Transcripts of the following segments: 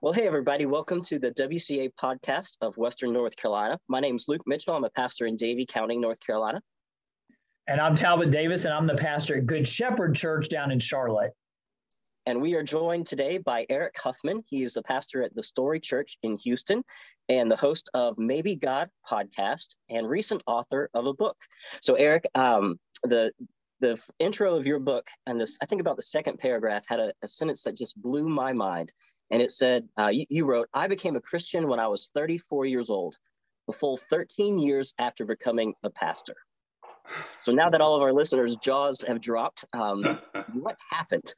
Well, hey, everybody. Welcome to the WCA podcast of Western North Carolina. My name is Luke Mitchell. I'm a pastor in Davie County, North Carolina. And I'm Talbot Davis, and I'm the pastor at Good Shepherd Church down in Charlotte. And we are joined today by Eric Huffman. He is the pastor at the Story Church in Houston and the host of Maybe God podcast and recent author of a book. So, Eric, um, the the intro of your book and this, I think about the second paragraph, had a, a sentence that just blew my mind. And it said, uh, you, you wrote, I became a Christian when I was 34 years old, a full 13 years after becoming a pastor. So now that all of our listeners' jaws have dropped, um, what happened?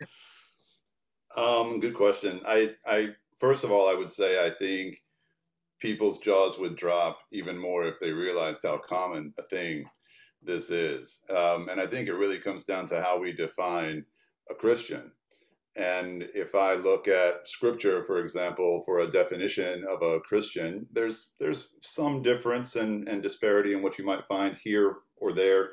Um, good question. I, I first of all, I would say I think people's jaws would drop even more if they realized how common a thing this is. Um, and I think it really comes down to how we define a Christian. And if I look at scripture, for example, for a definition of a Christian, there's there's some difference and, and disparity in what you might find here or there.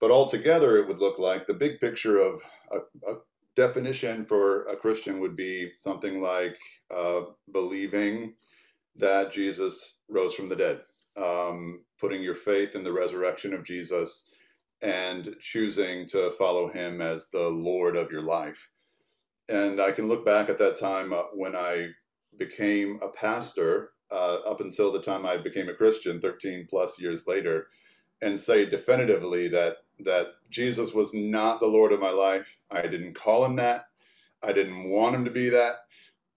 But altogether, it would look like the big picture of a, a definition for a Christian would be something like uh, believing that Jesus rose from the dead, um, putting your faith in the resurrection of Jesus, and choosing to follow him as the Lord of your life. And I can look back at that time uh, when I became a pastor, uh, up until the time I became a Christian, 13 plus years later, and say definitively that that Jesus was not the Lord of my life. I didn't call him that. I didn't want him to be that.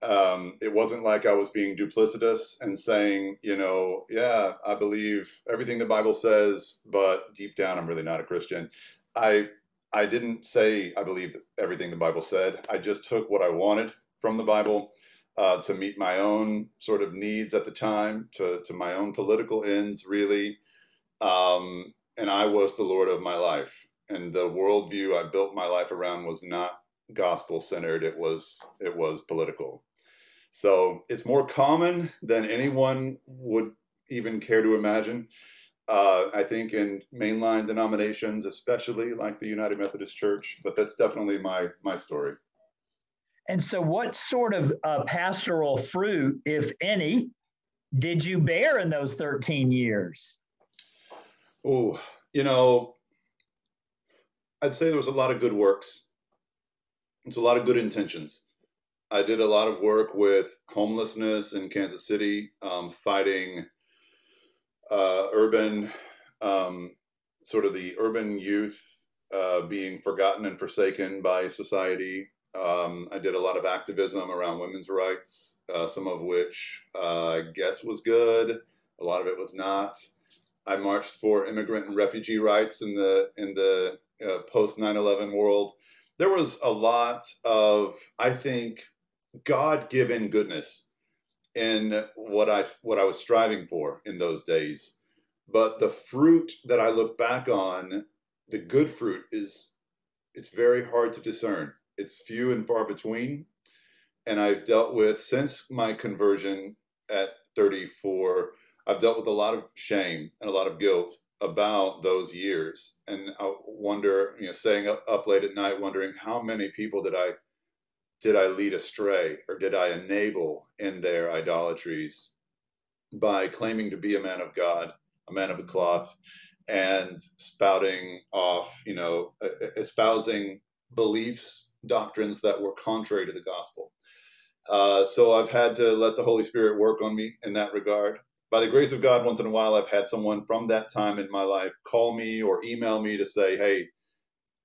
Um, it wasn't like I was being duplicitous and saying, you know, yeah, I believe everything the Bible says, but deep down, I'm really not a Christian. I I didn't say I believe everything the Bible said. I just took what I wanted from the Bible uh, to meet my own sort of needs at the time, to to my own political ends, really. Um, and I was the Lord of my life. And the worldview I built my life around was not gospel centered. It was it was political. So it's more common than anyone would even care to imagine. Uh, I think in mainline denominations, especially like the United Methodist Church, but that's definitely my my story. And so, what sort of uh, pastoral fruit, if any, did you bear in those 13 years? Oh, you know, I'd say there was a lot of good works. It's a lot of good intentions. I did a lot of work with homelessness in Kansas City, um, fighting uh, urban, um, sort of the urban youth uh, being forgotten and forsaken by society. Um, I did a lot of activism around women's rights, uh, some of which I guess was good, a lot of it was not. I marched for immigrant and refugee rights in the in the uh, post 9/11 world. There was a lot of, I think, God-given goodness in what I what I was striving for in those days. But the fruit that I look back on, the good fruit is it's very hard to discern. It's few and far between. And I've dealt with since my conversion at 34 I've dealt with a lot of shame and a lot of guilt about those years, and I wonder, you know, staying up, up late at night, wondering how many people did I did I lead astray or did I enable in their idolatries by claiming to be a man of God, a man of the cloth, and spouting off, you know, espousing beliefs, doctrines that were contrary to the gospel. Uh, so I've had to let the Holy Spirit work on me in that regard by the grace of God, once in a while, I've had someone from that time in my life call me or email me to say, Hey,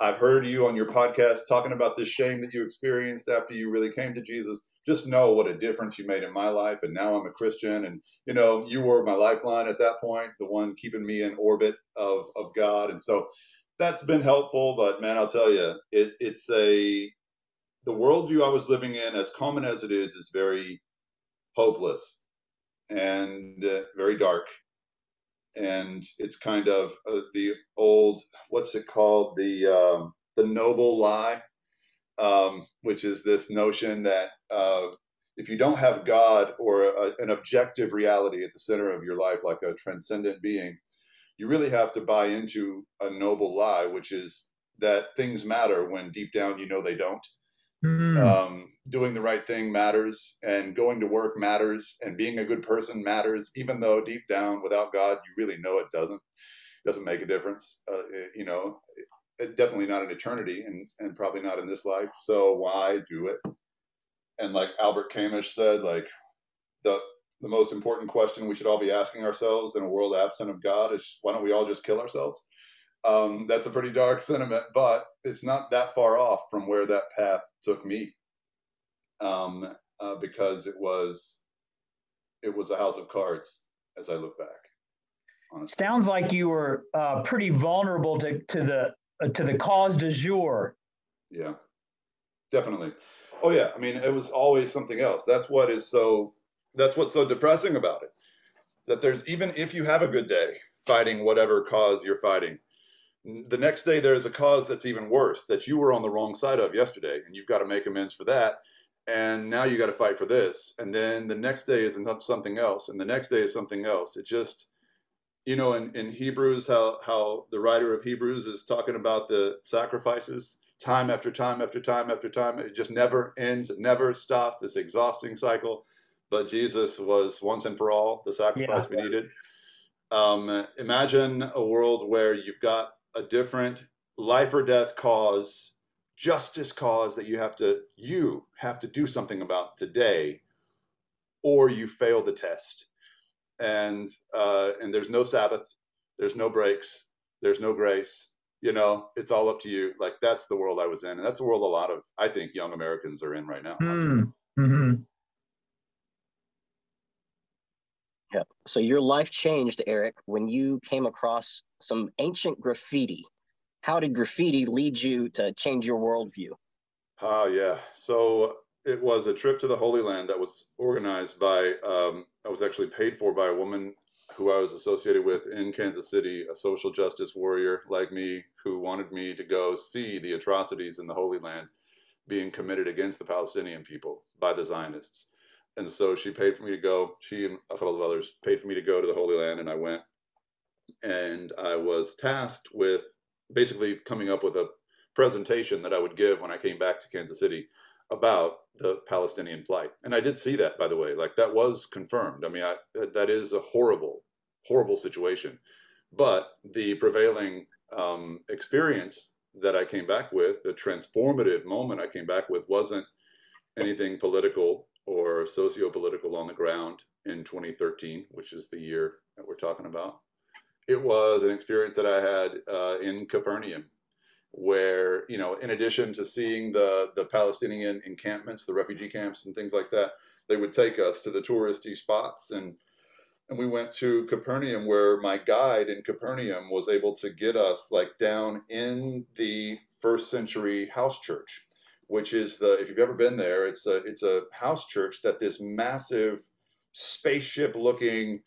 I've heard you on your podcast talking about this shame that you experienced after you really came to Jesus. Just know what a difference you made in my life. And now I'm a Christian. And, you know, you were my lifeline at that point, the one keeping me in orbit of, of God. And so that's been helpful. But man, I'll tell you, it, it's a, the worldview I was living in, as common as it is, is very hopeless and uh, very dark. And it's kind of uh, the old, what's it called? The um, the noble lie, um, which is this notion that uh, if you don't have God or a, an objective reality at the center of your life, like a transcendent being, you really have to buy into a noble lie, which is that things matter when deep down you know they don't. Mm. Um, doing the right thing matters, and going to work matters, and being a good person matters, even though deep down, without God, you really know it doesn't. It doesn't make a difference. Uh, it, you know, it, definitely not in eternity, and and probably not in this life. So why do it? And like Albert Camus said, like the the most important question we should all be asking ourselves in a world absent of God is why don't we all just kill ourselves? Um, that's a pretty dark sentiment, but it's not that far off from where that path took me, um, uh, because it was it was a house of cards as I look back. Honestly. Sounds like you were uh, pretty vulnerable to to the uh, to the cause du jour. Yeah, definitely. Oh yeah, I mean it was always something else. That's what is so. That's what's so depressing about it. That there's even if you have a good day fighting whatever cause you're fighting, the next day there's a cause that's even worse that you were on the wrong side of yesterday and you've got to make amends for that and now you got to fight for this and then the next day is something else and the next day is something else it just you know in, in hebrews how how the writer of hebrews is talking about the sacrifices time after time after time after time it just never ends it never stops this exhausting cycle but jesus was once and for all the sacrifice yeah. we needed um, imagine a world where you've got a different life or death cause, justice cause that you have to you have to do something about today, or you fail the test. And uh, and there's no Sabbath, there's no breaks, there's no grace. You know, it's all up to you. Like that's the world I was in, and that's the world a lot of I think young Americans are in right now. Mm. Mm-hmm. Yeah. So your life changed, Eric, when you came across some ancient graffiti. How did graffiti lead you to change your worldview? Ah, uh, yeah. So it was a trip to the Holy Land that was organized by, um, I was actually paid for by a woman who I was associated with in Kansas City, a social justice warrior like me, who wanted me to go see the atrocities in the Holy Land being committed against the Palestinian people by the Zionists. And so she paid for me to go. She and a couple of others paid for me to go to the Holy Land, and I went. And I was tasked with basically coming up with a presentation that I would give when I came back to Kansas City about the Palestinian plight. And I did see that, by the way, like that was confirmed. I mean, I, that is a horrible, horrible situation. But the prevailing um, experience that I came back with, the transformative moment I came back with, wasn't anything political or socio-political on the ground in 2013, which is the year that we're talking about. It was an experience that I had uh, in Capernaum, where you know, in addition to seeing the the Palestinian encampments, the refugee camps, and things like that, they would take us to the touristy spots and. And we went to Capernaum, where my guide in Capernaum was able to get us like down in the first century house church which is the if you've ever been there, it's a it's a house church that this massive spaceship looking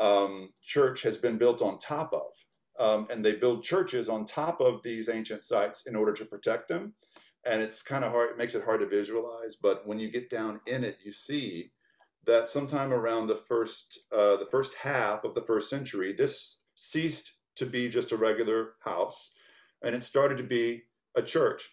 um, church has been built on top of. Um, and they build churches on top of these ancient sites in order to protect them. And it's kind of hard, it makes it hard to visualize. But when you get down in it, you see that sometime around the first, uh, the first half of the first century, this ceased to be just a regular house and it started to be a church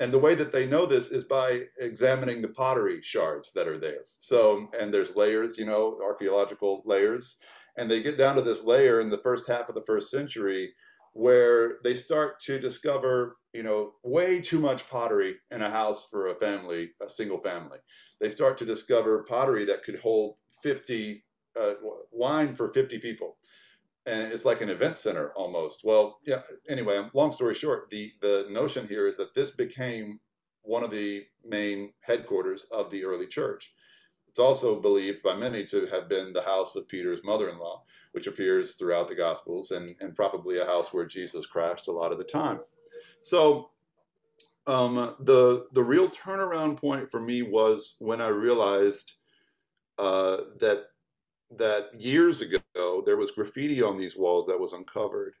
and the way that they know this is by examining the pottery shards that are there. So, and there's layers, you know, archaeological layers, and they get down to this layer in the first half of the first century where they start to discover, you know, way too much pottery in a house for a family, a single family. They start to discover pottery that could hold 50 uh, wine for 50 people and it's like an event center almost. Well, yeah. Anyway, long story short, the the notion here is that this became one of the main headquarters of the early church. It's also believed by many to have been the house of Peter's mother-in-law, which appears throughout the Gospels, and and probably a house where Jesus crashed a lot of the time. So. Um, the the real turnaround point for me was when I realized uh, that that years ago there was graffiti on these walls that was uncovered,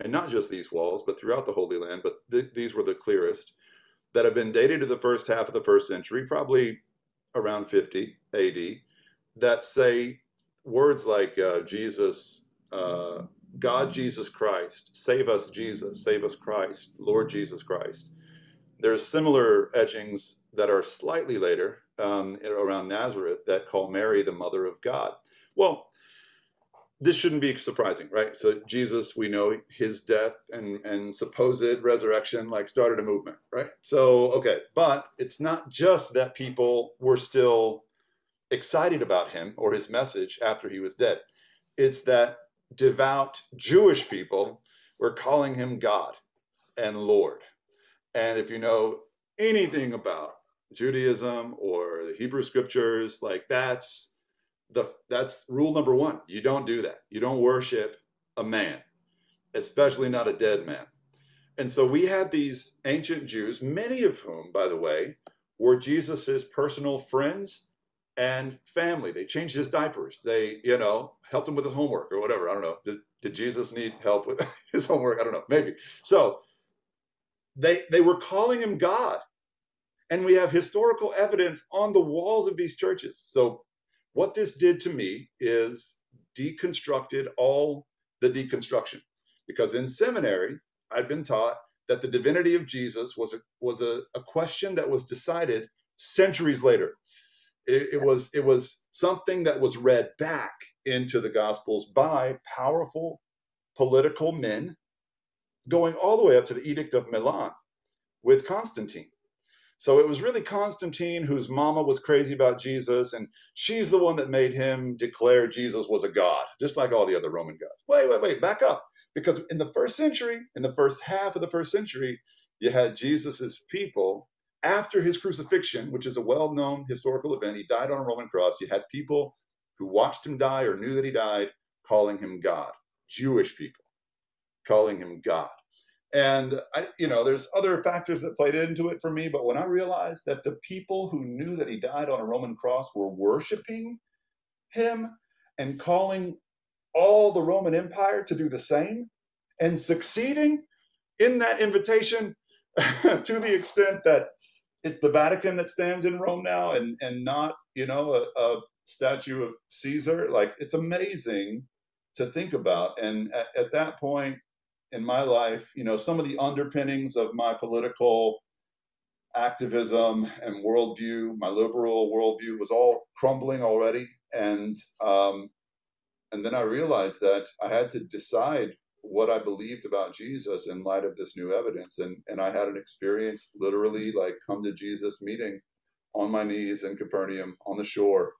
and not just these walls, but throughout the Holy Land. But th- these were the clearest that have been dated to the first half of the first century, probably around 50 AD, that say words like uh, Jesus, uh, God Jesus Christ, save us Jesus, save us Christ, Lord Jesus Christ. There's similar etchings that are slightly later um, around Nazareth that call Mary the mother of God. Well, this shouldn't be surprising, right? So Jesus, we know his death and and supposed resurrection like started a movement, right? So okay, but it's not just that people were still excited about him or his message after he was dead. It's that devout Jewish people were calling him God and Lord. And if you know anything about Judaism or the Hebrew scriptures, like that's the that's rule number one. You don't do that. You don't worship a man, especially not a dead man. And so we had these ancient Jews, many of whom, by the way, were Jesus's personal friends and family. They changed his diapers. They, you know, helped him with his homework or whatever. I don't know. Did, did Jesus need help with his homework? I don't know. Maybe. So they they were calling him God. And we have historical evidence on the walls of these churches. So what this did to me is deconstructed all the deconstruction. Because in seminary, I'd been taught that the divinity of Jesus was a, was a, a question that was decided centuries later. It, it, was it was something that was read back into the Gospels by powerful political men, going all the way up to the Edict of Milan with Constantine. So it was really Constantine whose mama was crazy about Jesus, and she's the one that made him declare Jesus was a god, just like all the other Roman gods. Wait, wait, wait, back up. Because in the first century, in the first half of the first century, you had Jesus's people after his crucifixion, which is a well known historical event. He died on a Roman cross. You had people who watched him die or knew that he died calling him God, Jewish people calling him God. And I, you know, there's other factors that played into it for me. But when I realized that the people who knew that he died on a Roman cross were worshiping him and calling all the Roman Empire to do the same and succeeding in that invitation to the extent that it's the Vatican that stands in Rome now and, and not, you know, a, a statue of Caesar. Like it's amazing to think about. And at, at that point, in my life, you know, some of the underpinnings of my political activism and worldview, my liberal worldview was all crumbling already. And um, and then I realized that I had to decide what I believed about Jesus in light of this new evidence. And and I had an experience literally like come to Jesus meeting on my knees in Capernaum on the shore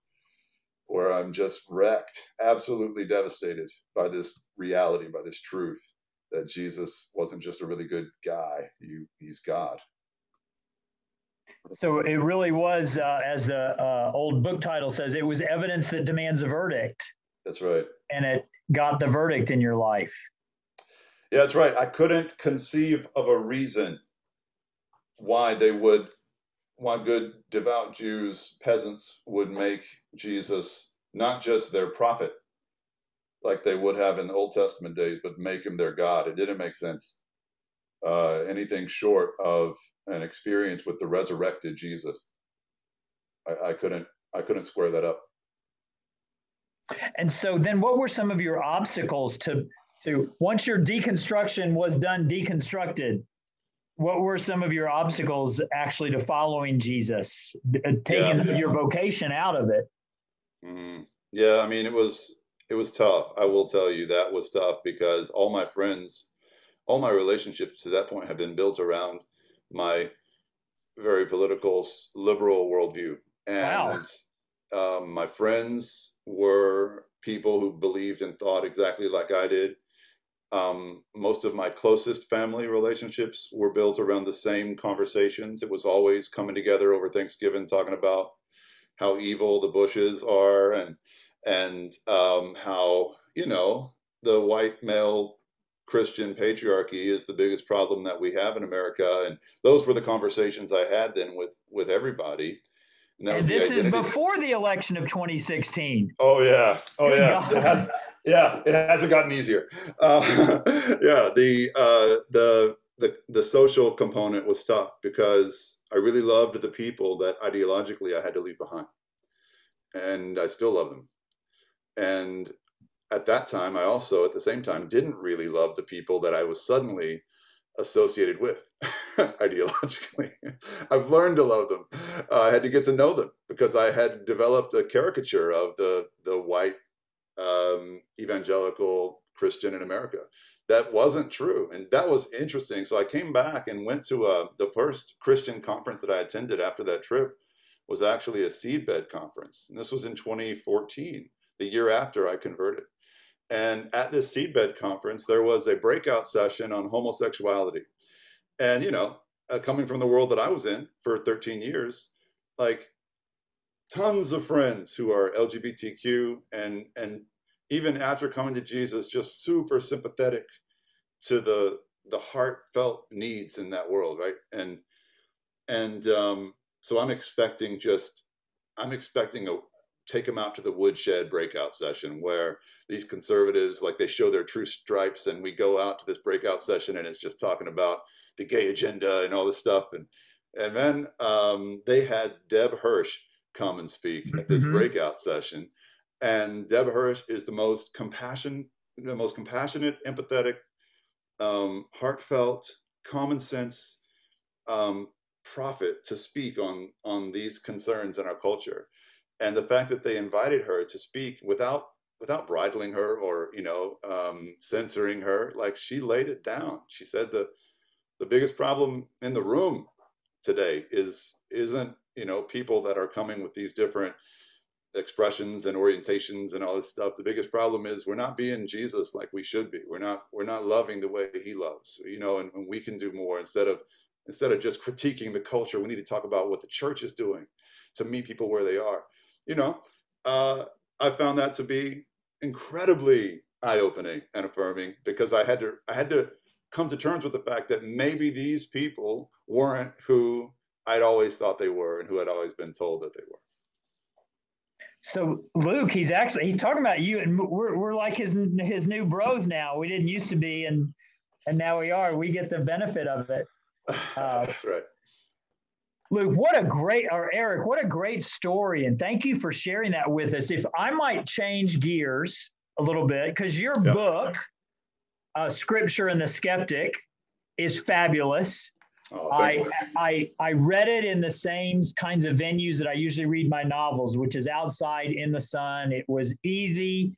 where I'm just wrecked, absolutely devastated by this reality, by this truth that Jesus wasn't just a really good guy, he, he's God. So it really was, uh, as the uh, old book title says, it was evidence that demands a verdict. That's right. And it got the verdict in your life. Yeah, that's right. I couldn't conceive of a reason why they would, why good, devout Jews, peasants would make Jesus not just their prophet, like they would have in the Old Testament days, but make him their God. It didn't make sense. Uh, anything short of an experience with the resurrected Jesus, I, I couldn't. I couldn't square that up. And so, then, what were some of your obstacles to to once your deconstruction was done, deconstructed? What were some of your obstacles actually to following Jesus, uh, taking yeah. your vocation out of it? Mm, yeah, I mean, it was it was tough. I will tell you that was tough because all my friends, all my relationships to that point have been built around my very political liberal worldview. And wow. um, my friends were people who believed and thought exactly like I did. Um, most of my closest family relationships were built around the same conversations. It was always coming together over Thanksgiving, talking about how evil the Bushes are and and um, how you know the white male Christian patriarchy is the biggest problem that we have in America, and those were the conversations I had then with with everybody. And, and this is before the election of 2016. Oh yeah, oh yeah, it has, yeah, it hasn't gotten easier. Uh, yeah, the uh, the the the social component was tough because I really loved the people that ideologically I had to leave behind, and I still love them. And at that time, I also, at the same time, didn't really love the people that I was suddenly associated with ideologically. I've learned to love them. Uh, I had to get to know them because I had developed a caricature of the the white um, evangelical Christian in America. That wasn't true, and that was interesting. So I came back and went to a, uh, the first Christian conference that I attended after that trip was actually a seedbed conference, and this was in 2014, the year after I converted. And at this seedbed conference, there was a breakout session on homosexuality. And, you know, uh, coming from the world that I was in for 13 years, like tons of friends who are LGBTQ and, and even after coming to Jesus, just super sympathetic to the, the heartfelt needs in that world. Right. And, and, um, so I'm expecting just, I'm expecting a, take them out to the woodshed breakout session where these conservatives like they show their true stripes and we go out to this breakout session and it's just talking about the gay agenda and all this stuff. And and then um, they had deb hirsch come and speak at this mm-hmm. breakout session. And deb hirsch is the most compassion the most compassionate empathetic um, heartfelt common sense um, prophet to speak on on these concerns in our culture and the fact that they invited her to speak without without bridling her or you know um, censoring her like she laid it down. She said the the biggest problem in the room today is isn't you know people that are coming with these different expressions and orientations and all this stuff. The biggest problem is we're not being jesus like we should be. We're not we're not loving the way he loves you know and, and we can do more instead of instead of just critiquing the culture. We need to talk about what the church is doing to meet people where they are you know, uh, I found that to be incredibly eye-opening and affirming because I had to I had to come to terms with the fact that maybe these people weren't who I'd always thought they were and who had always been told that they were. So Luke, he's actually he's talking about you, and we're we're like his his new bros now. We didn't used to be, and and now we are. We get the benefit of it. Uh, That's right. Luke, what a great, or Eric, what a great story. And thank you for sharing that with us. If I might change gears a little bit, because your yep. book, uh, Scripture and the Skeptic, is fabulous. Oh, I, I, I read it in the same kinds of venues that I usually read my novels, which is outside in the sun. It was easy,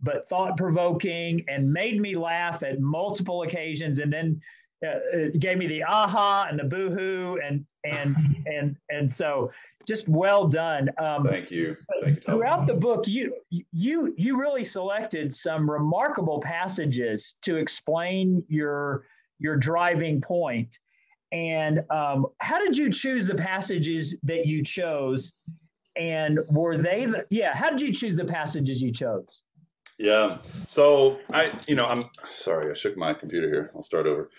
but thought provoking and made me laugh at multiple occasions. And then uh, it gave me the aha and the boohoo and and and and so just well done. Um, Thank you. Thank you throughout the book, you you you really selected some remarkable passages to explain your your driving point. And um, how did you choose the passages that you chose? And were they the yeah? How did you choose the passages you chose? Yeah. So I, you know, I'm sorry, I shook my computer here. I'll start over.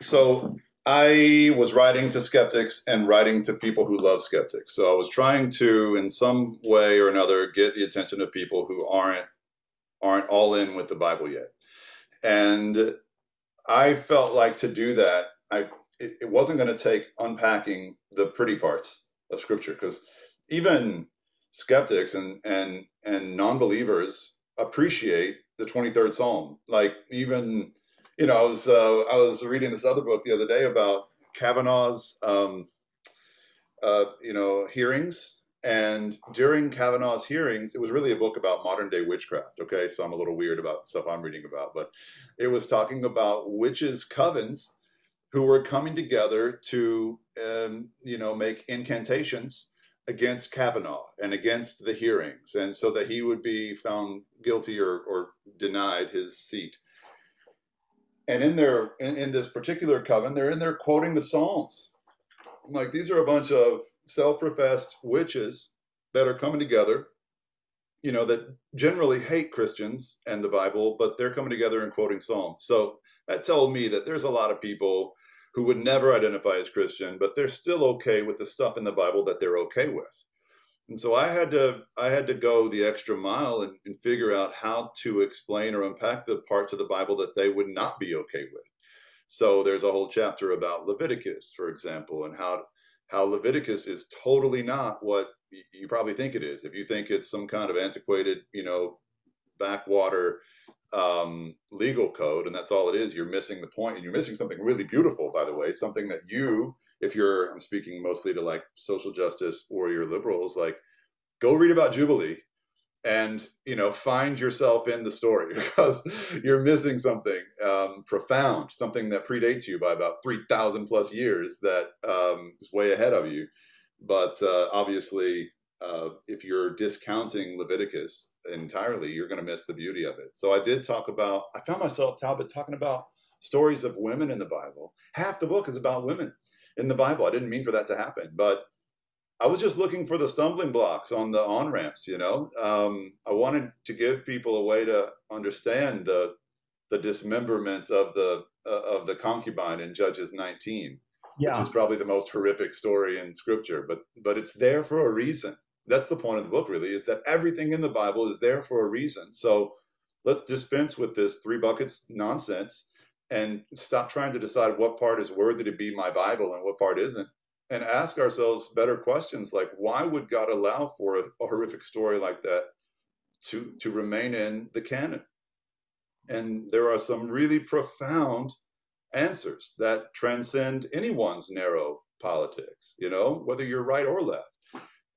So I was writing to skeptics and writing to people who love skeptics. So I was trying to, in some way or another, get the attention of people who aren't aren't all in with the Bible yet. And I felt like to do that, I it, it wasn't going to take unpacking the pretty parts of Scripture because even skeptics and and and non-believers appreciate the 23rd Psalm. Like even you know, I was uh, I was reading this other book the other day about Kavanaugh's, um, uh, you know, hearings, and during Kavanaugh's hearings, it was really a book about modern day witchcraft. Okay, so I'm a little weird about stuff I'm reading about, but it was talking about witches' covens who were coming together to, um, you know, make incantations against Kavanaugh and against the hearings, and so that he would be found guilty or, or denied his seat. And in their in, in this particular coven, they're in there quoting the Psalms. like these are a bunch of self-professed witches that are coming together, you know, that generally hate Christians and the Bible, but they're coming together and quoting Psalms. So that told me that there's a lot of people who would never identify as Christian, but they're still okay with the stuff in the Bible that they're okay with. And so I had to I had to go the extra mile and, and, figure out how to explain or unpack the parts of the Bible that they would not be okay with. So there's a whole chapter about Leviticus, for example, and how how Leviticus is totally not what you probably think it is. If you think it's some kind of antiquated, you know, backwater um, legal code, and that's all it is. You're missing the point, and you're missing something really beautiful, by the way, something that you, if you're, I'm speaking mostly to like social justice or your liberals, like go read about Jubilee and you know find yourself in the story because you're missing something um, profound something that predates you by about 3000 plus years that um, is way ahead of you. But uh, obviously uh, if you're discounting leviticus entirely you're going to miss the beauty of it. So i did talk about i found myself talbot talking about stories of women in the bible. Half the book is about women in the bible i didn't mean for that to happen but I was just looking for the stumbling blocks on the on ramps. You know, um, I wanted to give people a way to understand the the dismemberment of the uh, of the concubine in Judges 19, yeah. which is probably the most horrific story in Scripture. But but it's there for a reason. That's the point of the book, really, is that everything in the Bible is there for a reason. So let's dispense with this three buckets nonsense and stop trying to decide what part is worthy to be my Bible and what part isn't and ask ourselves better questions like why would God allow for a, a, horrific story like that to to remain in the canon? And there are some really profound answers that transcend anyone's narrow politics, you know, whether you're right or left.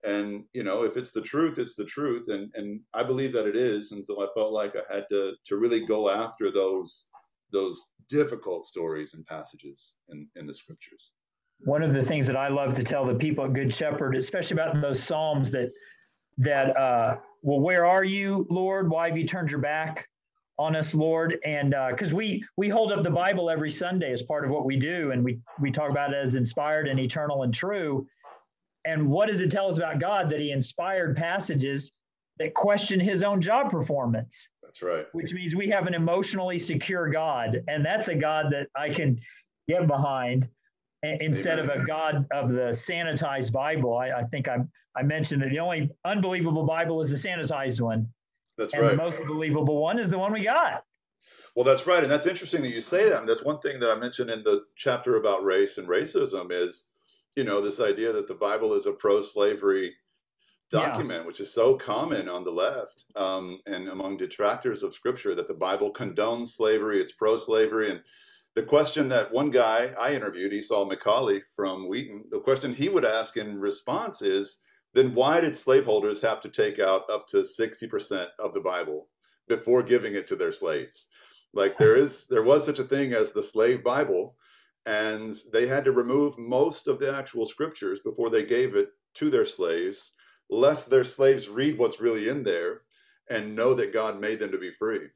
And you know, if it's the truth, it's the truth, and and I believe that it is. And so I felt like I had to to really go after those those difficult stories and passages in in the scriptures one of the things that I love to tell the people at Good Shepherd, especially about those psalms that that uh, well, where are you, Lord? Why have you turned your back on us, Lord? And because uh, we we hold up the Bible every Sunday as part of what we do, and we we talk about it as inspired and eternal and true. And what does it tell us about God that He inspired passages that question His own job performance? That's right. Which means we have an emotionally secure God, and that's a God that I can get behind instead Amen. of a God of the sanitized Bible. I, I, think I, I mentioned that the only unbelievable Bible is the sanitized one. That's and right. The most believable one is the one we got. Well, that's right, and that's interesting that you say that. And that's one thing that I mentioned in the chapter about race and racism is, you know, this idea that the Bible is a pro-slavery document, yeah. which is so common on the left um, and among detractors of Scripture, that the Bible condones slavery, it's pro-slavery, and the question that one guy I interviewed, Esau McCaulley from Wheaton, the question he would ask in response is, then why did slaveholders have to take out up to 60% of the Bible before giving it to their slaves? Like there is there was such a thing as the slave Bible, and they had to remove most of the actual scriptures before they gave it to their slaves, lest their slaves read what's really in there and know that God made them to be free.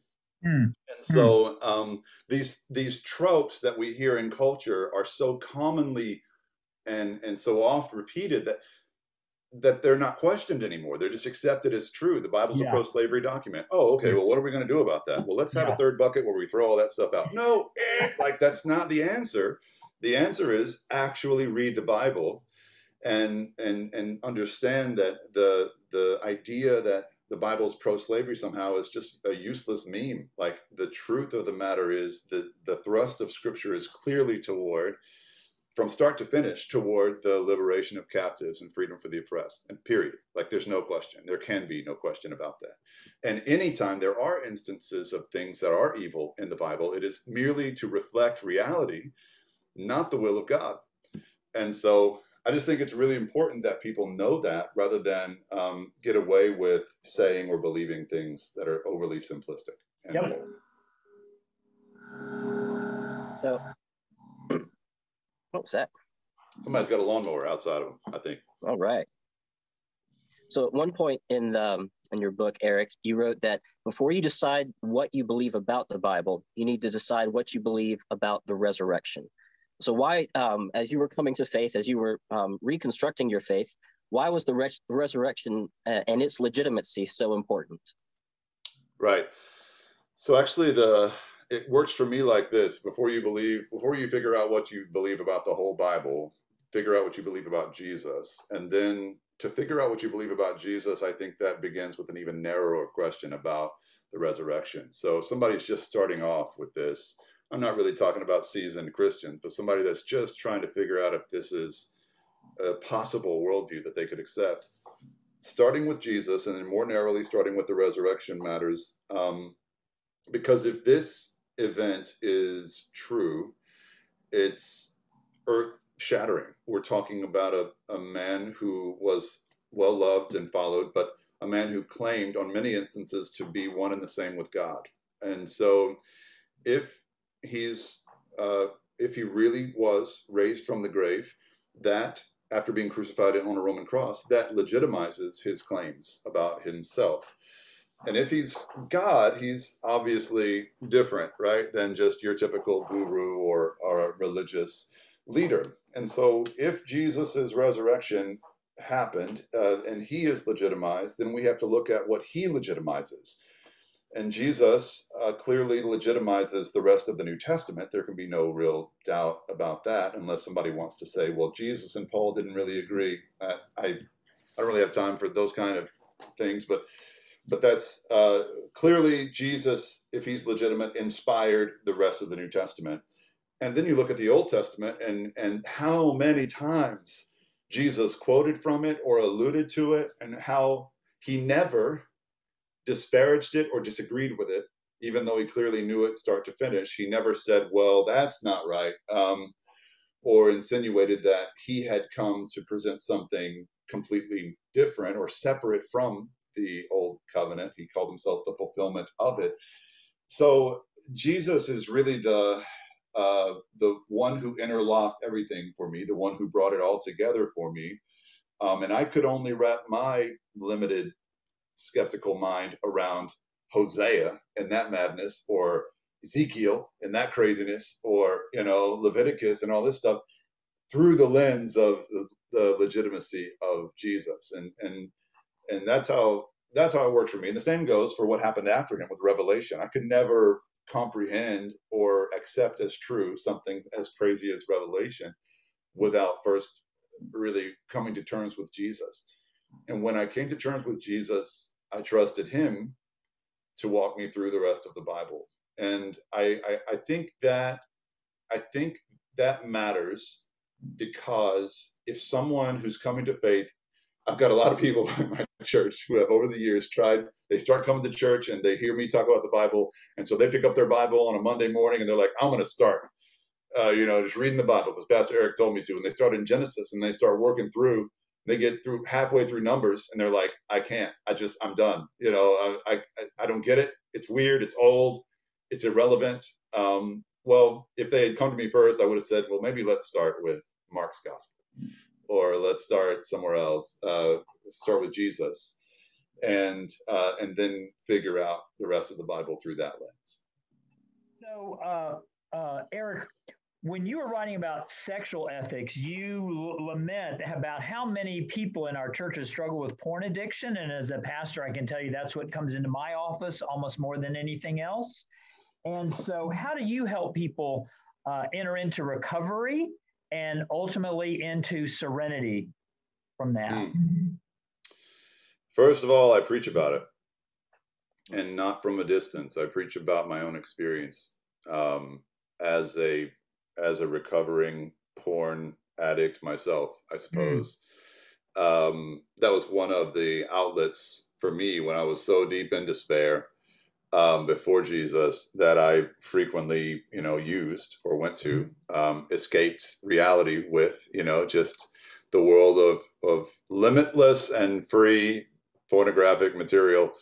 Mm. And so um, these these tropes that we hear in culture are so commonly and and so oft repeated that that they're not questioned anymore. They're just accepted as true. The Bible's yeah. a pro-slavery document. Oh, okay. Well, what are we going to do about that? Well, let's have yeah. a third bucket where we throw all that stuff out. No, eh, like that's not the answer. The answer is actually read the Bible and and and understand that the the idea that the Bible's pro-slavery somehow is just a useless meme. Like the truth of the matter is that the thrust of Scripture is clearly toward, from start to finish, toward the liberation of captives and freedom for the oppressed. And period. Like there's no question. There can be no question about that. And anytime there are instances of things that are evil in the Bible, it is merely to reflect reality, not the will of God. And so I just think it's really important that people know that rather than um, get away with saying or believing things that are overly simplistic. And yep. So, what was that? Somebody's got a lawnmower outside of them, I think. All right. So at one point in the um, in your book, Eric, you wrote that before you decide what you believe about the Bible, you need to decide what you believe about the resurrection. So why, um, as you were coming to faith, as you were um, reconstructing your faith, why was the res- resurrection uh, and its legitimacy so important? Right. So actually, the it works for me like this: before you believe, before you figure out what you believe about the whole Bible, figure out what you believe about Jesus, and then to figure out what you believe about Jesus, I think that begins with an even narrower question about the resurrection. So somebody's just starting off with this I'm not really talking about seasoned Christians, but somebody that's just trying to figure out if this is a possible worldview that they could accept. starting with Jesus and then more narrowly starting with the resurrection matters. Um, because if this event is true, it's earth shattering. We're talking about a, a man who was well loved and followed, but a man who claimed on many instances to be one and the same with God. And so if he's uh, if he really was raised from the grave, that after being crucified on a Roman cross, that legitimizes his claims about himself. And if he's God, he's obviously different, right, than just your typical guru or, or a religious leader. And so if Jesus' resurrection happened uh, and he is legitimized, then we have to look at what he legitimizes. And Jesus uh, clearly legitimizes the rest of the New Testament. There can be no real doubt about that, unless somebody wants to say, well, Jesus and Paul didn't really agree. Uh, I, I don't really have time for those kind of things, but but that's uh, clearly Jesus, if he's legitimate, inspired the rest of the New Testament. And then you look at the Old Testament and and how many times Jesus quoted from it or alluded to it, and how he never disparaged it or disagreed with it, even though he clearly knew it start to finish. He never said, Well, that's not right, um, or insinuated that he had come to present something completely different or separate from the old covenant. He called himself the fulfillment of it. So Jesus is really the uh, the one who interlocked everything for me, the one who brought it all together for me. Um, and I could only wrap my limited skeptical mind around Hosea and that madness, or Ezekiel and that craziness, or you know Leviticus and all this stuff through the lens of the, legitimacy of Jesus, and and and that's how that's how it works for me. And the same goes for what happened after him with Revelation. I could never comprehend or accept as true something as crazy as revelation without first really coming to terms with Jesus. And when I came to terms with Jesus, I trusted him to walk me through the rest of the Bible. And I, I, I think that I think that matters because if someone who's coming to faith I've got a lot of people in my church who have over the years tried, they start coming to church and they hear me talk about the Bible. And so they pick up their Bible on a Monday morning and they're like, I'm going to start, uh, you know, just reading the Bible because Pastor Eric told me to. And they start in Genesis and they start working through, they get through halfway through numbers and they're like, I can't, I just, I'm done. You know, I, I, I don't get it. It's weird. It's old. It's irrelevant. Um, well, if they had come to me first, I would have said, well, maybe let's start with Mark's gospel or let's start somewhere else. Uh, start with Jesus, and uh, and then figure out the rest of the Bible through that lens. So, uh, uh Eric, when you were writing about sexual ethics, you lament about how many people in our churches struggle with porn addiction. And as a pastor, I can tell you that's what comes into my office almost more than anything else. And so, how do you help people uh, enter into recovery and ultimately into serenity from that? Mm. First of all, I preach about it and not from a distance. I preach about my own experience um, as a as a recovering porn addict myself, I hmm. suppose. Mm. Um, that was one of the outlets for me when I was so deep in despair um, before Jesus that I frequently, you know, used or went to, mm-hmm. um, escaped reality with, you know, just the world of of limitless and free pornographic material.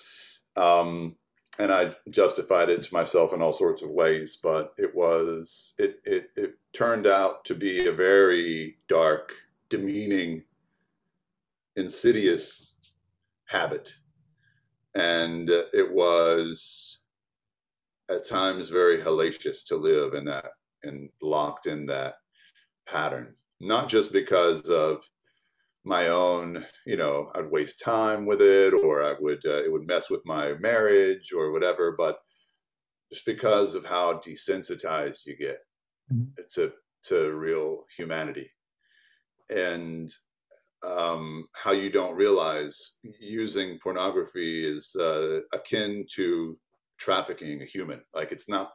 Um, and I justified it to myself in all sorts of ways, but it was it it it turned out to be a very dark, demeaning, insidious habit. And uh, it was at times very hellacious to live in that and locked in that pattern. Not just because of my own you know i'd waste time with it or i would uh, it would mess with my marriage or whatever but just because of how desensitized you get mm-hmm. to to real humanity and um, how you don't realize using pornography is uh, akin to trafficking a human. Like it's not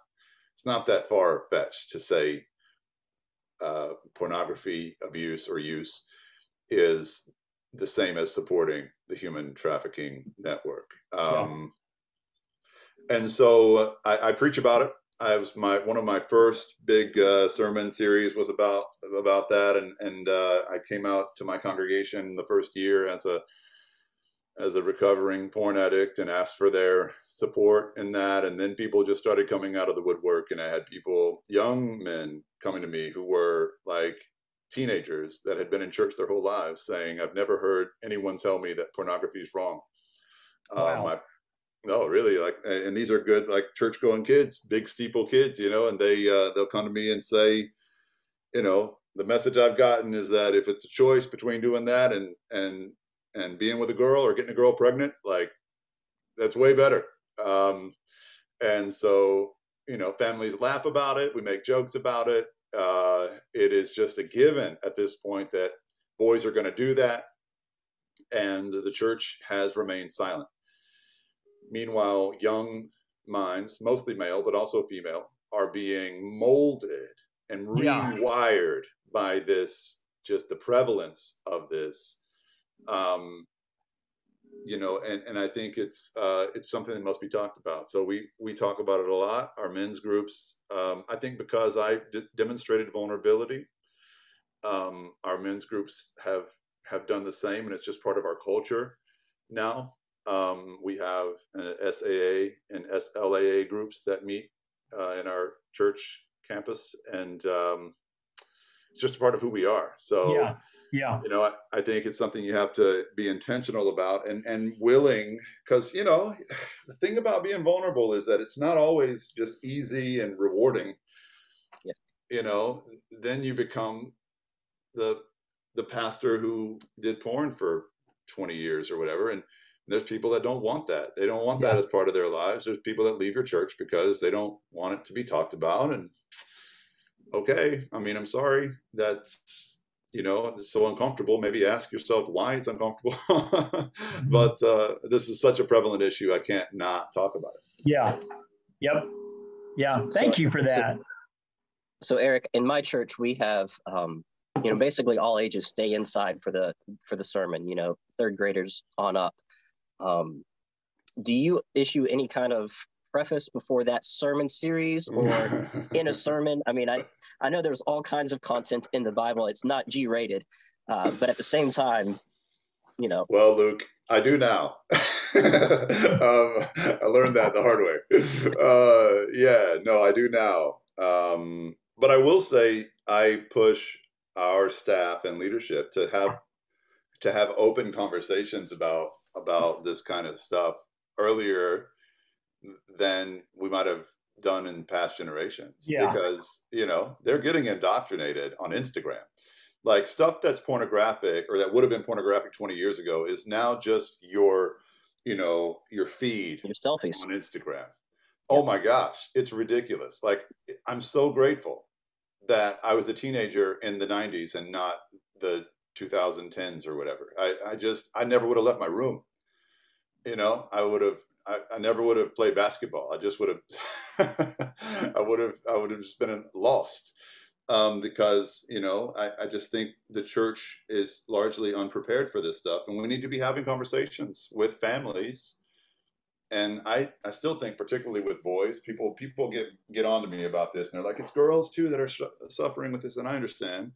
it's not that far fetched to say uh, pornography abuse or use is the same as supporting the human trafficking network. Um, yeah. And so I, I, preach about it. I was my one of my first big uh, sermon series was about about that, and and uh, I came out to my congregation the first year as a as a recovering porn addict and asked for their support in that. And then people just started coming out of the woodwork. And I had people, young men, coming to me who were like teenagers that had been in church their whole lives saying, I've never heard anyone tell me that pornography is wrong. Um, wow. Um, I, no, really, like, and these are good, like church going kids, big steeple kids, you know, and they, uh, they'll come to me and say, you know, the message I've gotten is that if it's a choice between doing that and, and and being with a girl or getting a girl pregnant, like that's way better. Um, and so, you know, families laugh about it. We make jokes about it. Uh, it is just a given at this point that boys are going to do that. And the church has remained silent. Meanwhile, young minds, mostly male, but also female, are being molded and rewired yeah. by this, just the prevalence of this um, you know, and, and I think it's uh, it's something that must be talked about. So we we talk about it a lot. Our men's groups, um, I think, because I d- demonstrated vulnerability, um, our men's groups have have done the same, and it's just part of our culture now. Um, we have SAA and SLAA groups that meet uh, in our church campus, and um, it's just a part of who we are. So. Yeah yeah you know I, I, think it's something you have to be intentional about and and willing because you know the thing about being vulnerable is that it's not always just easy and rewarding yeah. you know then you become the the pastor who did porn for 20 years or whatever and there's people that don't want that they don't want yeah. that as part of their lives there's people that leave your church because they don't want it to be talked about and okay i mean i'm sorry that's you know it's so uncomfortable. Maybe ask yourself why it's uncomfortable. Mm-hmm. but uh, this is such a prevalent issue i can't not talk about it. Yeah. Yep. Yeah. Thank so, you for that. so, so, eric in my church we have um, you know basically all ages stay inside for the for the sermon you know third graders on up. Um, do you issue any kind of preface before that sermon series or in a sermon i mean i I know there's all kinds of content in the Bible. It's not G rated, uh, but at the same time, you know. Well, Luke, I do now. um, I learned that the hard way. Uh, yeah, no, I do now. Um, but I will say I push our staff and leadership to have to have open conversations about about this kind of stuff earlier than we might have done in past generations. Yeah. because you know they're getting indoctrinated on instagram. Like stuff that's pornographic or that would have been pornographic 20 years ago is now just your you know your feed your selfies. on instagram. Oh my gosh it's ridiculous. Like i'm so grateful that i was a teenager in the 90s and not the 2010s or whatever. I, I just i never would have left my room. You know i would have I, I never would have played basketball. I just would have, I would have, I would have just been lost um, because you know I, I just think the church is largely unprepared for this stuff, and we need to be having conversations with families. And I, I still think, particularly with boys, people people get get on to me about this, and they're like, it's girls too that are suffering with this, and I understand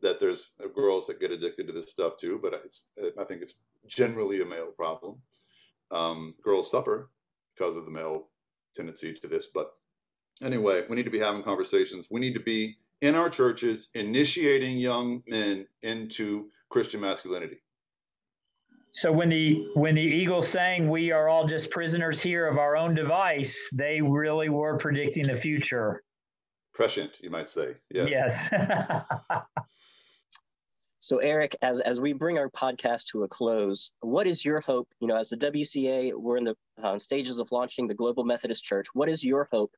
that there's girls that get addicted to this stuff too, but it's I think it's generally a male problem um, girls suffer because of the male tendency to this. But anyway, we need to be having conversations. We need to be in our churches initiating young men into Christian masculinity. So when the when the Eagles sang "We are all just prisoners here of our own device," they really were predicting the future. Prescient, you might say. Yes. Yes. So, Eric, as, as we bring our podcast to a close, what is your hope? You know, as the WCA, we're in the uh, stages of launching the Global Methodist Church. What is your hope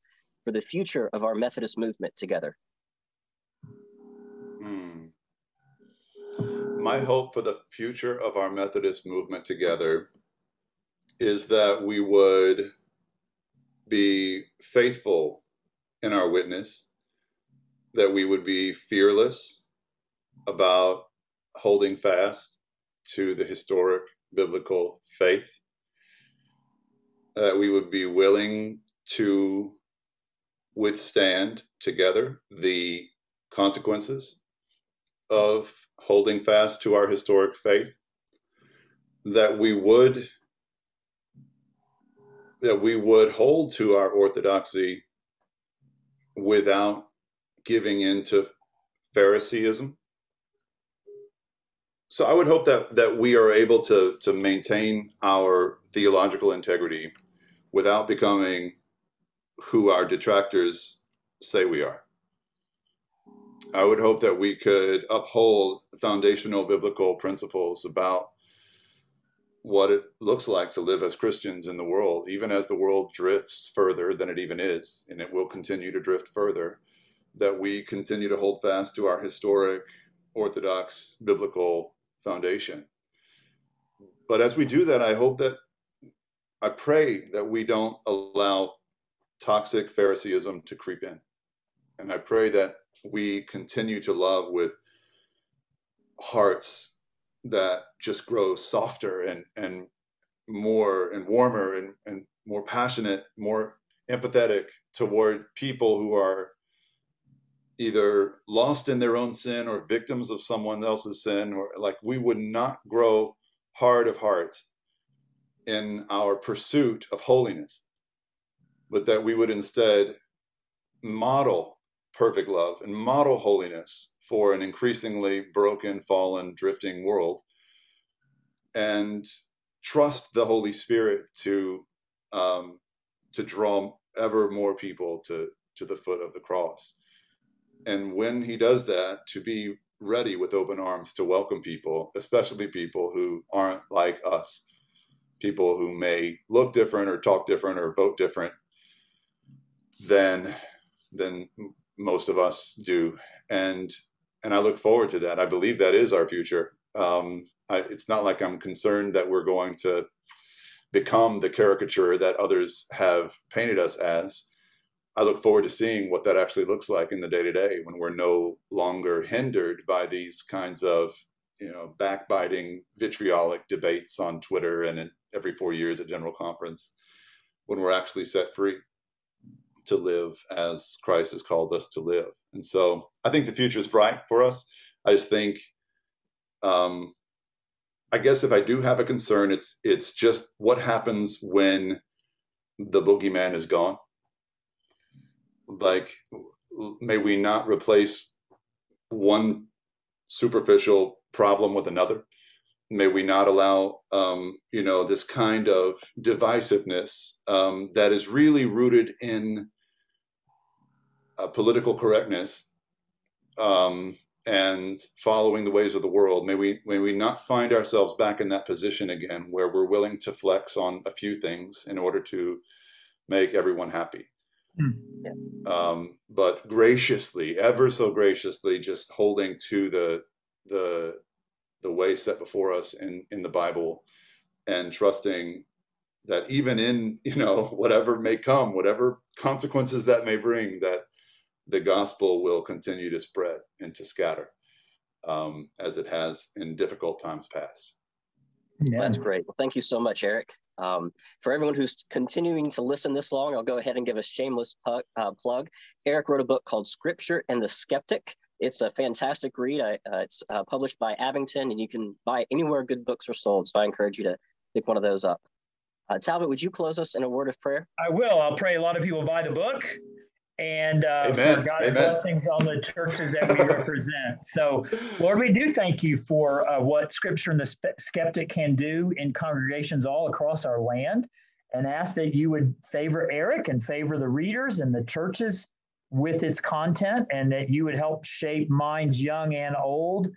for the future of our Methodist movement together? Hmm. My hope for the future of our Methodist movement together is that we would be faithful in our witness, that we would be fearless about holding fast to the historic biblical faith, that we would be willing to withstand together the consequences of holding fast to our historic faith, that we would that we would hold to our orthodoxy without giving into Phariseeism. So I would hope that that we are able to to maintain our theological integrity without becoming who our detractors say we are. I would hope that we could uphold foundational biblical principles about what it looks like to live as Christians in the world, even as the world drifts further than it even is, and it will continue to drift further, that we continue to hold fast to our historic, orthodox, biblical foundation. But as we do that, I hope that, I pray that we don't allow toxic Phariseeism to creep in. And I pray that we continue to love with hearts that just grow softer and and more and warmer and, and more passionate, more empathetic toward people who are either lost in their own sin or victims of someone else's sin or like we would not grow hard of heart in our pursuit of holiness but that we would instead model perfect love and model holiness for an increasingly broken, fallen, drifting world, and trust the Holy Spirit to um, to draw ever more people to to the foot of the cross. And when He does that, to be ready with open arms to welcome people, especially people who aren't like us, people who may look different or talk different or vote different than than most of us do, and and I look forward to that. I believe that is our future. Um, I, it's not like I'm concerned that we're going to become the caricature that others have painted us as. I look forward to seeing what that actually looks like in the day to day when we're no longer hindered by these kinds of you know backbiting vitriolic debates on Twitter and every four years at General Conference when we're actually set free to live as Christ has called us to live. And so I think the future is bright for us. I just think, um, I guess if I do have a concern, it's it's just what happens when the boogeyman is gone. Like, may we not replace one superficial problem with another? May we not allow, um, you know, this kind of divisiveness um, that is really rooted in uh, political correctness um, and following the ways of the world. May we may we not find ourselves back in that position again, where we're willing to flex on a few things in order to make everyone happy. Mm. Um, but graciously, ever so graciously, just holding to the the the way set before us in in the Bible, and trusting that even in you know whatever may come, whatever consequences that may bring, that the gospel will continue to spread and to scatter um, as it has in difficult times past. Yeah. That's great. Well, thank you so much, Eric. Um, for everyone who's continuing to listen this long, I'll go ahead and give a shameless uh, plug. Eric wrote a book called Scripture and the Skeptic. It's a fantastic read. I, uh, it's uh, published by Abingdon, and you can buy anywhere good books are sold. So I encourage you to pick one of those up. Uh, Talbot, would you close us in a word of prayer? I will. I'll pray a lot of people buy the book and uh, for God's Amen. blessings on the churches that we represent. So, Lord, we do thank you for uh, what Scripture and the skeptic can do in congregations all across our land, and ask that you would favor Eric and favor the readers and the churches with its content, and that you would help shape minds young and old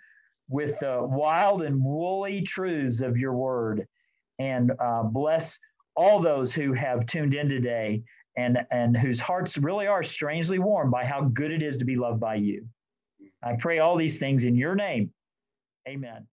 with the wild and woolly truths of your word, and uh, bless all those who have tuned in today and and whose hearts really are strangely warmed by how good it is to be loved by you. I pray all these things in your name. Amen.